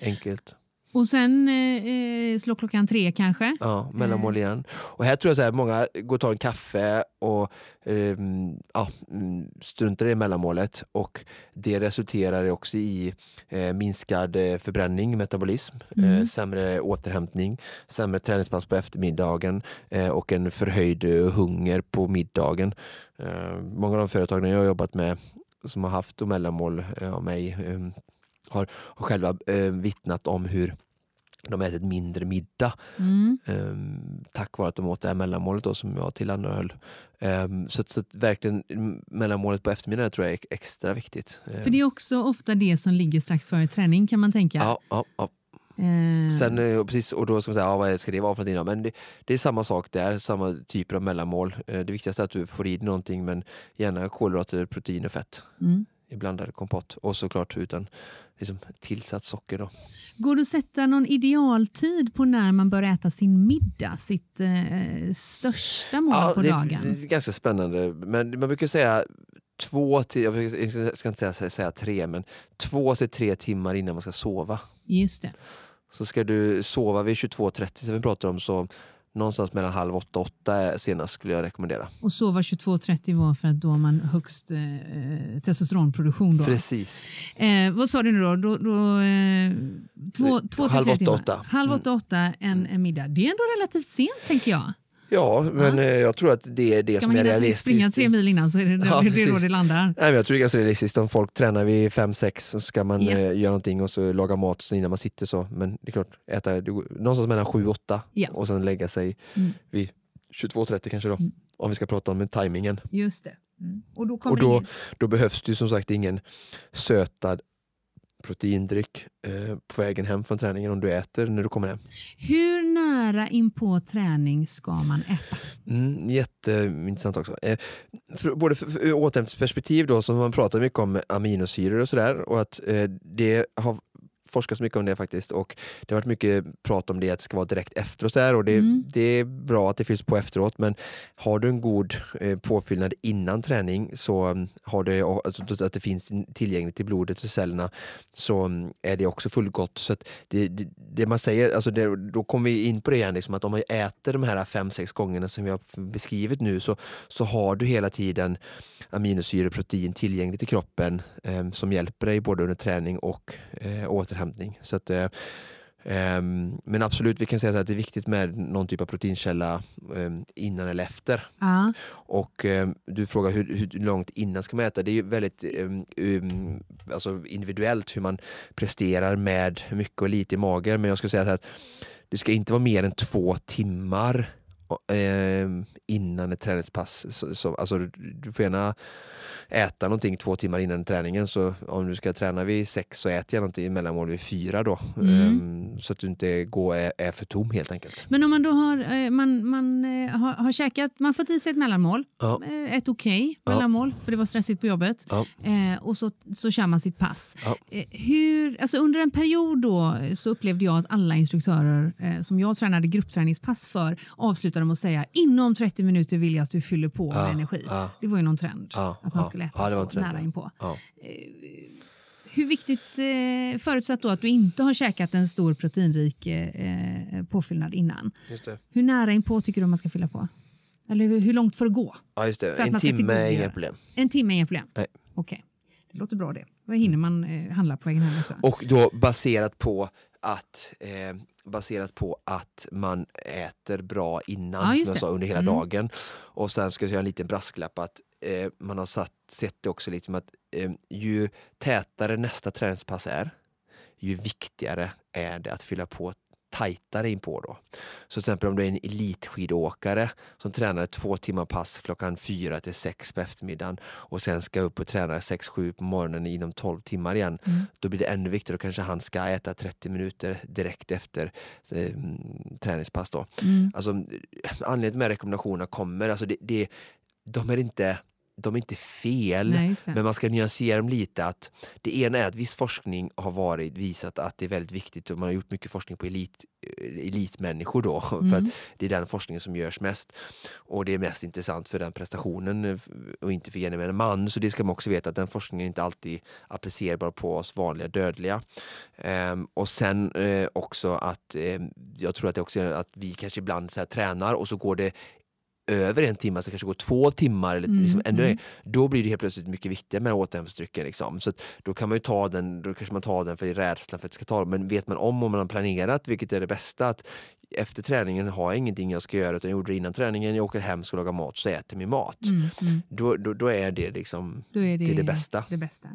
[SPEAKER 2] Enkelt.
[SPEAKER 1] Och sen eh, eh, slå klockan tre kanske?
[SPEAKER 2] Ja, mellanmål igen. Och här tror jag så här, många går och tar en kaffe och ehm, ja, mm, struntar i mellanmålet och det resulterar också i eh, minskad eh, förbränning, metabolism,
[SPEAKER 1] Mm.
[SPEAKER 2] eh, sämre återhämtning, sämre träningspass på eftermiddagen eh, och en förhöjd eh, hunger på middagen. Eh, många av de företagen jag har jobbat med som har haft mellanmål eh, av mig eh, har, har själva eh, vittnat om hur de ätit mindre middag
[SPEAKER 1] Mm.
[SPEAKER 2] Ehm, tack vare att de åt det här mellanmålet då, som jag tillhandahöll. Um, så, att- så att verkligen mm, mellanmålet på eftermiddagen tror jag är extra viktigt. Ehm,
[SPEAKER 1] För det är också ofta det som ligger strax före träning kan man tänka.
[SPEAKER 2] ja, ja, ja.
[SPEAKER 1] Eh,
[SPEAKER 2] Sen, eh, precis, och då ska man säga, ja, vad ska det vara för någonting? Men det, det är samma sak där, samma typer av mellanmål. Eh, det viktigaste är att du får i dig någonting men gärna kolhydrater, protein och fett
[SPEAKER 1] mm.
[SPEAKER 2] I blandad kompott. Och såklart utan liksom, tillsatt socker. Då.
[SPEAKER 1] Går det att sätta någon idealtid på när man bör äta sin middag? Sitt eh, största mål på
[SPEAKER 2] det,
[SPEAKER 1] dagen?
[SPEAKER 2] det är ganska spännande. Men man brukar säga två till, jag ska inte säga, säga tre, men två till tre timmar innan man ska sova.
[SPEAKER 1] Just det.
[SPEAKER 2] Så ska du sova vid 22.30 som vi pratar om så någonstans mellan halv åtta och åtta senast skulle jag rekommendera.
[SPEAKER 1] Och sova 22.30 var för att då har man högst eh, testosteronproduktion. Då.
[SPEAKER 2] Precis.
[SPEAKER 1] Eh, vad sa du nu då? då, då eh, två, två till
[SPEAKER 2] Halv åtta, åtta.
[SPEAKER 1] Halv
[SPEAKER 2] Mm.
[SPEAKER 1] åtta, åtta en, en middag. Det är ändå relativt sent tänker jag.
[SPEAKER 2] Ja, men eh, jag tror att det är det
[SPEAKER 1] Ska
[SPEAKER 2] som
[SPEAKER 1] man
[SPEAKER 2] är
[SPEAKER 1] hinna till
[SPEAKER 2] realistiskt.
[SPEAKER 1] springa tre mil innan så är det,
[SPEAKER 2] Ja,
[SPEAKER 1] det, är då det landar.
[SPEAKER 2] Nej, men jag tror det är ganska realistiskt. Om folk tränar vid 5-6 så ska man
[SPEAKER 1] Ja.
[SPEAKER 2] eh, göra någonting och så laga mat så innan man sitter så. Men det är klart, äta någonstans mellan 7-8
[SPEAKER 1] Ja.
[SPEAKER 2] och sen lägga sig
[SPEAKER 1] Mm.
[SPEAKER 2] vid 22.30 kanske då.
[SPEAKER 1] Mm.
[SPEAKER 2] Om vi ska prata om tajmingen.
[SPEAKER 1] Just det. Mm. Och då
[SPEAKER 2] Och då, då behövs det ju som sagt ingen sötad proteindryck eh, på vägen hem från träningen om du äter när du kommer hem.
[SPEAKER 1] Hur nära in på träning ska man äta?
[SPEAKER 2] Mm, jätteintressant också. Eh, för, både för, för återhämtningsperspektiv då, som man pratar mycket om aminosyror och sådär och att eh, det har forskas mycket om det faktiskt och det har varit mycket prat om det att det ska vara direkt efteråt så här, och det, mm. det är bra att det fylls på efteråt men har du en god eh, påfyllnad innan träning så um, har du alltså, att det finns tillgängligt i blodet och cellerna så um, är det också fullgott. Så det, det, det, man säger, alltså det, då kommer vi in på det igen, liksom, att om man äter de här fem sex gångerna som vi har beskrivit nu så, så har du hela tiden aminosyror, protein tillgängligt i kroppen eh, som hjälper dig både under träning och eh, återhämtning. Så att, eh, Um, men absolut, vi kan säga att det är viktigt med någon typ av proteinkälla um, innan eller efter.
[SPEAKER 1] Uh.
[SPEAKER 2] Och um, du frågar hur, hur, långt innan ska man äta? Det är ju väldigt alltså individuellt hur man presterar med mycket och lite i magen. Men jag skulle säga att det ska inte vara mer än två timmar eh, innan ett träningspass. Så, så, alltså, du får gärna äta någonting två timmar innan träningen. Så om du ska träna vid sex så äter jag någonting mellanmål vid fyra då. Mm. Um, så att du inte går, är, är, för tom helt enkelt.
[SPEAKER 1] Men om man då har, eh, man, man, eh, har, har käkat, man fått i sig ett mellanmål, ja. Eh, ett okej okay mellanmål ja. för det var stressigt på jobbet ja. eh, och så, så kör man sitt pass. hur, alltså under en period då så upplevde jag att alla instruktörer eh, som jag tränade gruppträningspass för avslutade med att säga inom 30 minuter vill jag att du fyller på med energi. Det var ju någon trend att man skulle äta så nära inpå. Ja. Eh, hur viktigt, eh, förutsatt då att du inte har käkat en stor proteinrik eh, påfyllnad innan. Hur nära inpå tycker du man ska fylla på? Eller hur, långt får det gå?
[SPEAKER 2] Ja, just det. En timme är inga problem.
[SPEAKER 1] En timme är inga problem? Okej. Okay. Det låter bra det. Vad hinner man eh, handla på vägen hem också?
[SPEAKER 2] Och då baserat på att eh, baserat på att man äter bra innan, ja, som jag sa, under hela mm. dagen. Och sen ska jag göra en liten brasklapp att eh, man har satt, sett det också liksom att eh, ju tätare nästa träningspass är, ju viktigare är det att fylla på tajtare inpå då. Så till exempel om du är en elitskidåkare som tränar två timmar pass klockan fyra till sex på eftermiddagen och sen ska upp och träna sex sju på morgonen inom tolv timmar igen. Mm. Då blir det ännu viktigare, då kanske han ska äta 30 minuter direkt efter eh, träningspass då. Mm. Alltså, anledningen att rekommendationerna kommer, alltså det, det, de är inte de är inte fel, Nej, men man ska nyansera dem lite. att Det ena är att viss forskning har varit visat att det är väldigt viktigt och man har gjort mycket forskning på elit, eh, elitmänniskor då, mm. [laughs] för att det är den forskningen som görs mest. Och det är mest intressant för den prestationen eh, och inte för gemene man. Så det ska man också veta att den forskningen inte alltid applicerbar på oss vanliga dödliga. Um, och sen uh, också att um, jag tror att det också är att vi kanske ibland så här, tränar och så går det över en timme, så kanske går två timmar, eller mm, liksom ännu mm. då blir det helt plötsligt mycket viktigare med återhämtningsdrycken. Liksom. Så då kan man ju ta den, då kanske man tar den för rädslan för att det ska ta Men vet man om, om man har planerat, vilket är det bästa, att efter träningen har jag ingenting jag ska göra utan jag gjorde det innan träningen, jag åker hem, ska laga mat, så äter min mat. Mm, mm. Då, då, då, är det liksom
[SPEAKER 1] är det,
[SPEAKER 2] det, är det bästa.
[SPEAKER 1] Det bästa.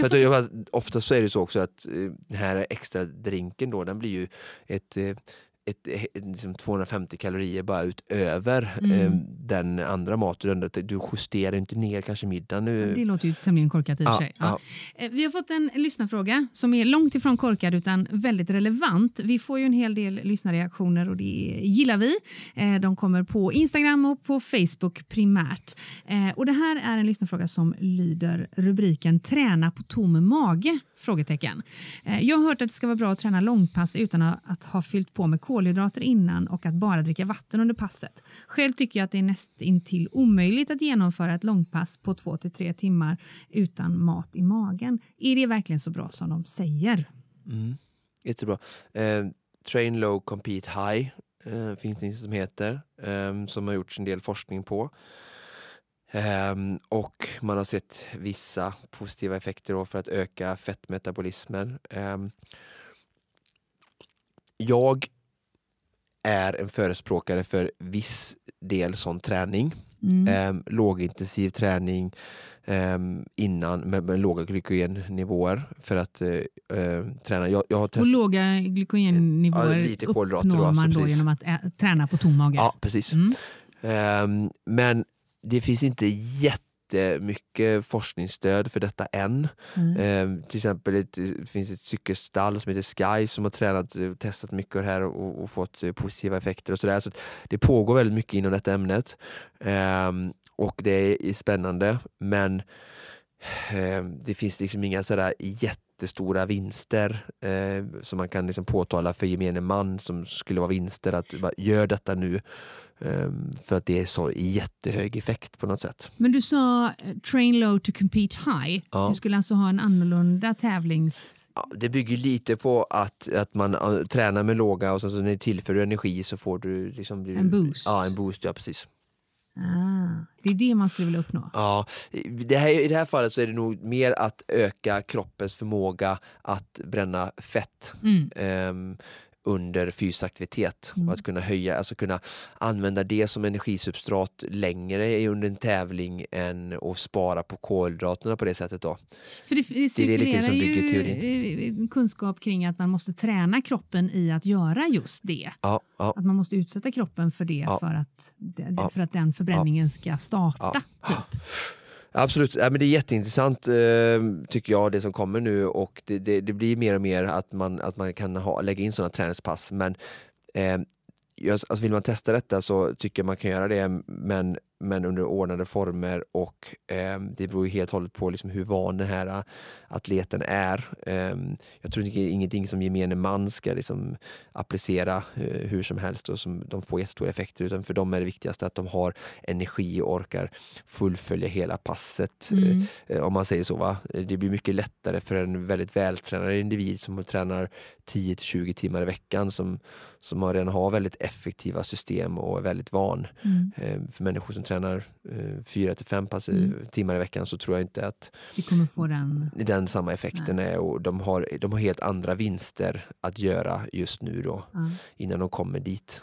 [SPEAKER 2] För att, jag, ofta så är det så också att eh, den här extra drinken då, den blir ju ett eh, ett, ett, liksom 250 kalorier bara utöver mm. eh, den andra maten. Du justerar inte ner kanske middagen. Nu.
[SPEAKER 1] Det låter ju tämligen korkat i och ja, sig. Ja. Ja. Eh, vi har fått en lyssnarfråga som är långt ifrån korkad utan väldigt relevant. Vi får ju en hel del lyssnarreaktioner och det gillar vi. Eh, de kommer på Instagram och på Facebook primärt. Eh, och det här är en lyssnarfråga som lyder rubriken Träna på tom mage? Frågetecken. Eh, jag har hört att det ska vara bra att träna långpass utan att ha fyllt på med kolhydrater innan och att bara dricka vatten under passet. Själv tycker jag att det är nästintill omöjligt att genomföra ett långpass på två till tre timmar utan mat i magen. Är det verkligen så bra som de säger?
[SPEAKER 2] Mm. Jättebra. Eh, train low, compete high eh, finns det som heter, eh, som har gjorts en del forskning på. Um, och man har sett vissa positiva effekter för att öka fettmetabolismen. Um, jag är en förespråkare för viss del sån träning. Mm. Eh, lågintensiv träning innan med, med låga glykogennivåer för att eh träna. Jag, jag.
[SPEAKER 1] Och låga glykogennivåer ja, lite uppnår man då precis. genom att ä, träna på tom mage?
[SPEAKER 2] Ja, precis. Mm. Men det finns inte jätte inte mycket forskningsstöd för detta än.
[SPEAKER 1] Mm.
[SPEAKER 2] Eh, till exempel ett, det finns ett cykelstall som heter Sky som har tränat och testat mycket av det här och, och fått eh, positiva effekter och sådär. Så det pågår väldigt mycket inom detta ämnet. Eh, och det är spännande men det finns liksom inga sådär jättestora vinster eh, som man kan liksom påtala för gemene man som skulle vara vinster att bara, gör detta nu eh, för att det är så jättehög effekt på något sätt.
[SPEAKER 1] Men du sa eh, train low to compete high.
[SPEAKER 2] Ja.
[SPEAKER 1] Du skulle alltså ha en annorlunda tävlings...
[SPEAKER 2] Ja, det bygger lite på att, att man äh, tränar med låga och sen så när du tillför energi så får du liksom... blir
[SPEAKER 1] En boost.
[SPEAKER 2] Ja, en boost, ja precis.
[SPEAKER 1] Ah, det är det man skulle vilja uppnå.
[SPEAKER 2] Ja, det här, I det här fallet så är det nog mer att öka kroppens förmåga att bränna fett
[SPEAKER 1] Mm.
[SPEAKER 2] ehm, under fysisk aktivitet
[SPEAKER 1] Mm.
[SPEAKER 2] och att kunna höja, alltså kunna använda det som energisubstrat längre under en tävling än att spara på kolhydraterna på det sättet då.
[SPEAKER 1] För det, det
[SPEAKER 2] det
[SPEAKER 1] cirkulerar
[SPEAKER 2] som bygger
[SPEAKER 1] ju eh, kunskap kring att man måste träna kroppen i att göra just det.
[SPEAKER 2] Ja, ja.
[SPEAKER 1] Att man måste utsätta kroppen för det
[SPEAKER 2] Ja.
[SPEAKER 1] för, att, det- för att den förbränningen ska starta. Typ.
[SPEAKER 2] Absolut, ja, men det är jätteintressant eh, tycker jag det som kommer nu och det, det, det blir mer och mer att man, att man kan ha, lägga in sådana träningspass. Men eh, alltså vill man testa detta så tycker jag man kan göra det men, men under ordnade former och eh, det beror helt och hållet på liksom hur van den här eh, atleten är. Eh, jag tror inte ingenting som gemene man ska liksom applicera eh, hur som helst och som de får jättestora effekter utan för dem är det viktigaste att de har energi och orkar fullfölja hela passet.
[SPEAKER 1] Mm.
[SPEAKER 2] Eh, om man säger så. Va? Det blir mycket lättare för en väldigt vältränad individ som tränar 10-20 timmar i veckan som, som har redan har väldigt effektiva system och är väldigt van.
[SPEAKER 1] Mm.
[SPEAKER 2] Eh, För människor som tränar 4-5 pass i-
[SPEAKER 1] Mm.
[SPEAKER 2] timmar i veckan så tror jag inte att
[SPEAKER 1] Det kommer få den...
[SPEAKER 2] den samma effekten är och de har, de har helt andra vinster att göra just nu då
[SPEAKER 1] Ja.
[SPEAKER 2] innan de kommer dit.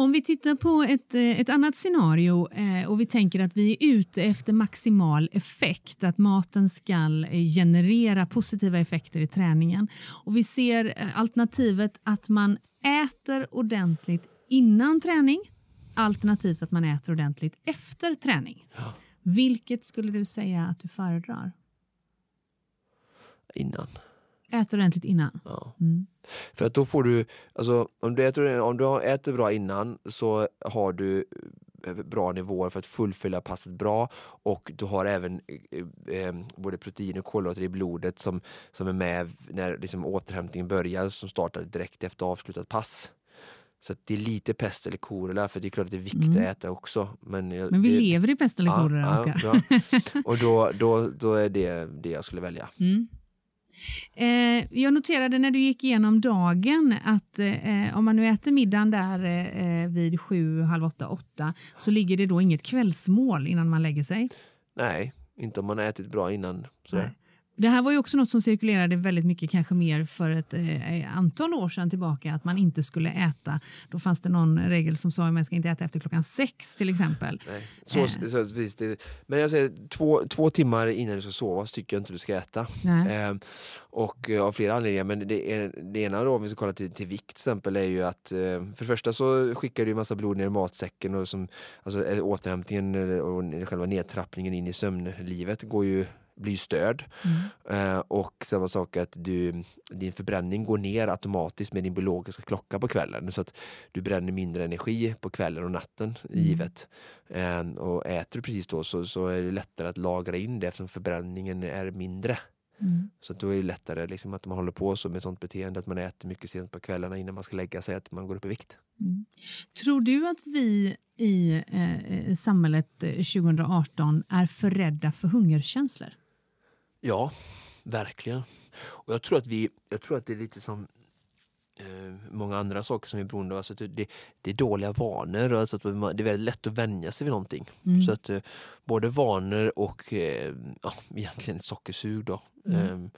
[SPEAKER 1] Om vi tittar på ett, eh, ett annat scenario eh, och vi tänker att vi är ute efter maximal effekt, att maten ska eh, generera positiva effekter i träningen. Och vi ser alternativet att man äter ordentligt innan träning, alternativt att man äter ordentligt efter träning.
[SPEAKER 2] Ja.
[SPEAKER 1] Vilket skulle du säga att du föredrar?
[SPEAKER 2] Innan.
[SPEAKER 1] Äter ordentligt innan.
[SPEAKER 2] Ja.
[SPEAKER 1] Mm.
[SPEAKER 2] För att då får du, alltså om du äter, om du äter bra innan så har du eh, bra nivåer för att fullfölja passet bra och du har även eh, eh, både protein och kolhydrater i blodet som, som är med när liksom återhämtningen börjar som startar direkt efter avslutat pass. Så att det är lite pest eller kolera för det är klart att det är viktigt
[SPEAKER 1] Mm.
[SPEAKER 2] att äta också. Men, jag,
[SPEAKER 1] Men vi
[SPEAKER 2] det,
[SPEAKER 1] lever i pest eller kolera,
[SPEAKER 2] ja,
[SPEAKER 1] Oskar.
[SPEAKER 2] ja. [laughs] Och då, då, då är det det jag skulle välja.
[SPEAKER 1] Mm. Eh, jag noterade när du gick igenom dagen att eh, om man nu äter middagen där eh, vid sju, halv åtta, åtta så ligger det då inget kvällsmål innan man lägger sig.
[SPEAKER 2] Nej, inte om man har ätit bra innan. Sådär.
[SPEAKER 1] Det här var ju också något som cirkulerade väldigt mycket, kanske mer för ett eh, antal år sedan tillbaka, att man inte skulle äta. Då fanns det någon regel som sa att man ska inte äta efter klockan sex till exempel.
[SPEAKER 2] Nej. Så,
[SPEAKER 1] Eh.
[SPEAKER 2] så, så, visst, det, men jag säger två, två timmar innan du ska sova så tycker jag inte du ska äta. Ehm, och eh, av flera anledningar, men det, är, det ena då om vi ska kolla till, till vikt till exempel är ju att eh, för det första så skickar du massa blod ner i matsäcken och som, alltså eh, återhämtningen eh, och själva nedtrappningen in i sömnlivet går ju blir störd.
[SPEAKER 1] Mm.
[SPEAKER 2] Eh, och samma sak att du, din förbränning går ner automatiskt med din biologiska klocka på kvällen. Så att du bränner mindre energi på kvällen och natten
[SPEAKER 1] Mm.
[SPEAKER 2] givet. Eh, och äter du precis då så, så är det lättare att lagra in det eftersom förbränningen är mindre.
[SPEAKER 1] Mm.
[SPEAKER 2] Så då är det lättare liksom, att man håller på så med sånt beteende att man äter mycket sent på kvällarna innan man ska lägga sig, att man går upp i vikt.
[SPEAKER 1] Mm. Tror du att vi i eh, samhället eh, 2018 är förrädda för hungerkänslor?
[SPEAKER 2] Ja, verkligen. Och jag tror att vi, jag tror att det är lite som eh, många andra saker som vi är beroende av. Alltså det, det är dåliga vanor. Alltså att man, det är väldigt lätt att vänja sig vid någonting.
[SPEAKER 1] Mm.
[SPEAKER 2] Så att eh, både vanor och eh, ja, [laughs] egentligen ett sockersug då,
[SPEAKER 1] Mm.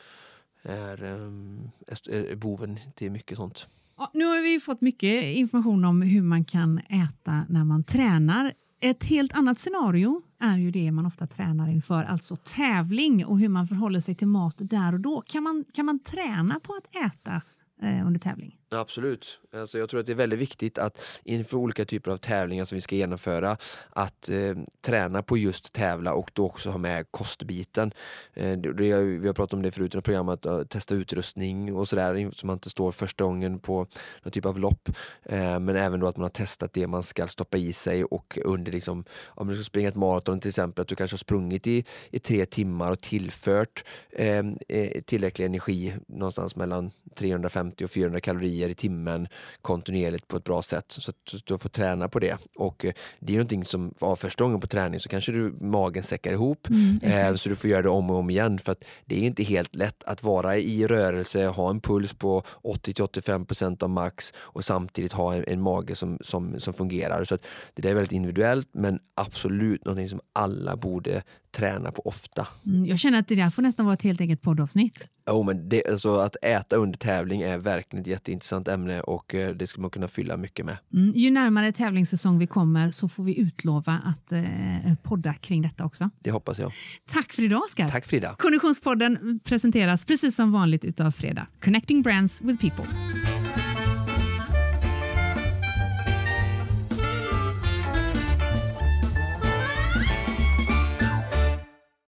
[SPEAKER 2] eh, är, eh, är boven till mycket sånt.
[SPEAKER 1] Ja, nu har vi fått mycket information om hur man kan äta när man tränar. Ett helt annat scenario är ju det man ofta tränar inför, alltså tävling och hur man förhåller sig till mat där och då. Kan man, kan man träna på att äta eh, under tävling?
[SPEAKER 2] Absolut. Alltså jag tror att det är väldigt viktigt att inför olika typer av tävlingar som vi ska genomföra att eh, träna på just tävla och då också ha med kostbiten. Eh, det, vi har pratat om det förut i programmet, att testa utrustning och sådär så man inte står första gången på någon typ av lopp. Eh, men även då att man har testat det man ska stoppa i sig och under liksom, om du ska springa ett maraton till exempel, att du kanske har sprungit i, i tre timmar och tillfört eh, eh tillräcklig energi någonstans mellan 350 och 400 kalorier i timmen kontinuerligt på ett bra sätt. Så att du får träna på det. Och eh, det är någonting som, ja, första gången på träning så kanske du, magen säckar ihop. Mm, eh, så du får göra det om och om igen. För att det är inte helt lätt att vara i rörelse, ha en puls på 80-85% av max och samtidigt ha en, en mage som, som, som fungerar. Så det är väldigt individuellt men absolut någonting som alla borde träna på ofta.
[SPEAKER 1] Mm, jag känner att det där får nästan vara ett helt eget poddavsnitt.
[SPEAKER 2] Oh, men det, alltså, att äta under tävling är verkligen ett jätteintressant ämne och eh, det ska man kunna fylla mycket med.
[SPEAKER 1] Mm, ju närmare tävlingssäsong vi kommer så får vi utlova att eh, podda kring detta också.
[SPEAKER 2] Det hoppas jag.
[SPEAKER 1] Tack för idag Oskar.
[SPEAKER 2] Tack Frida.
[SPEAKER 1] Konditionspodden presenteras precis som vanligt utav Fredag. Connecting brands with people.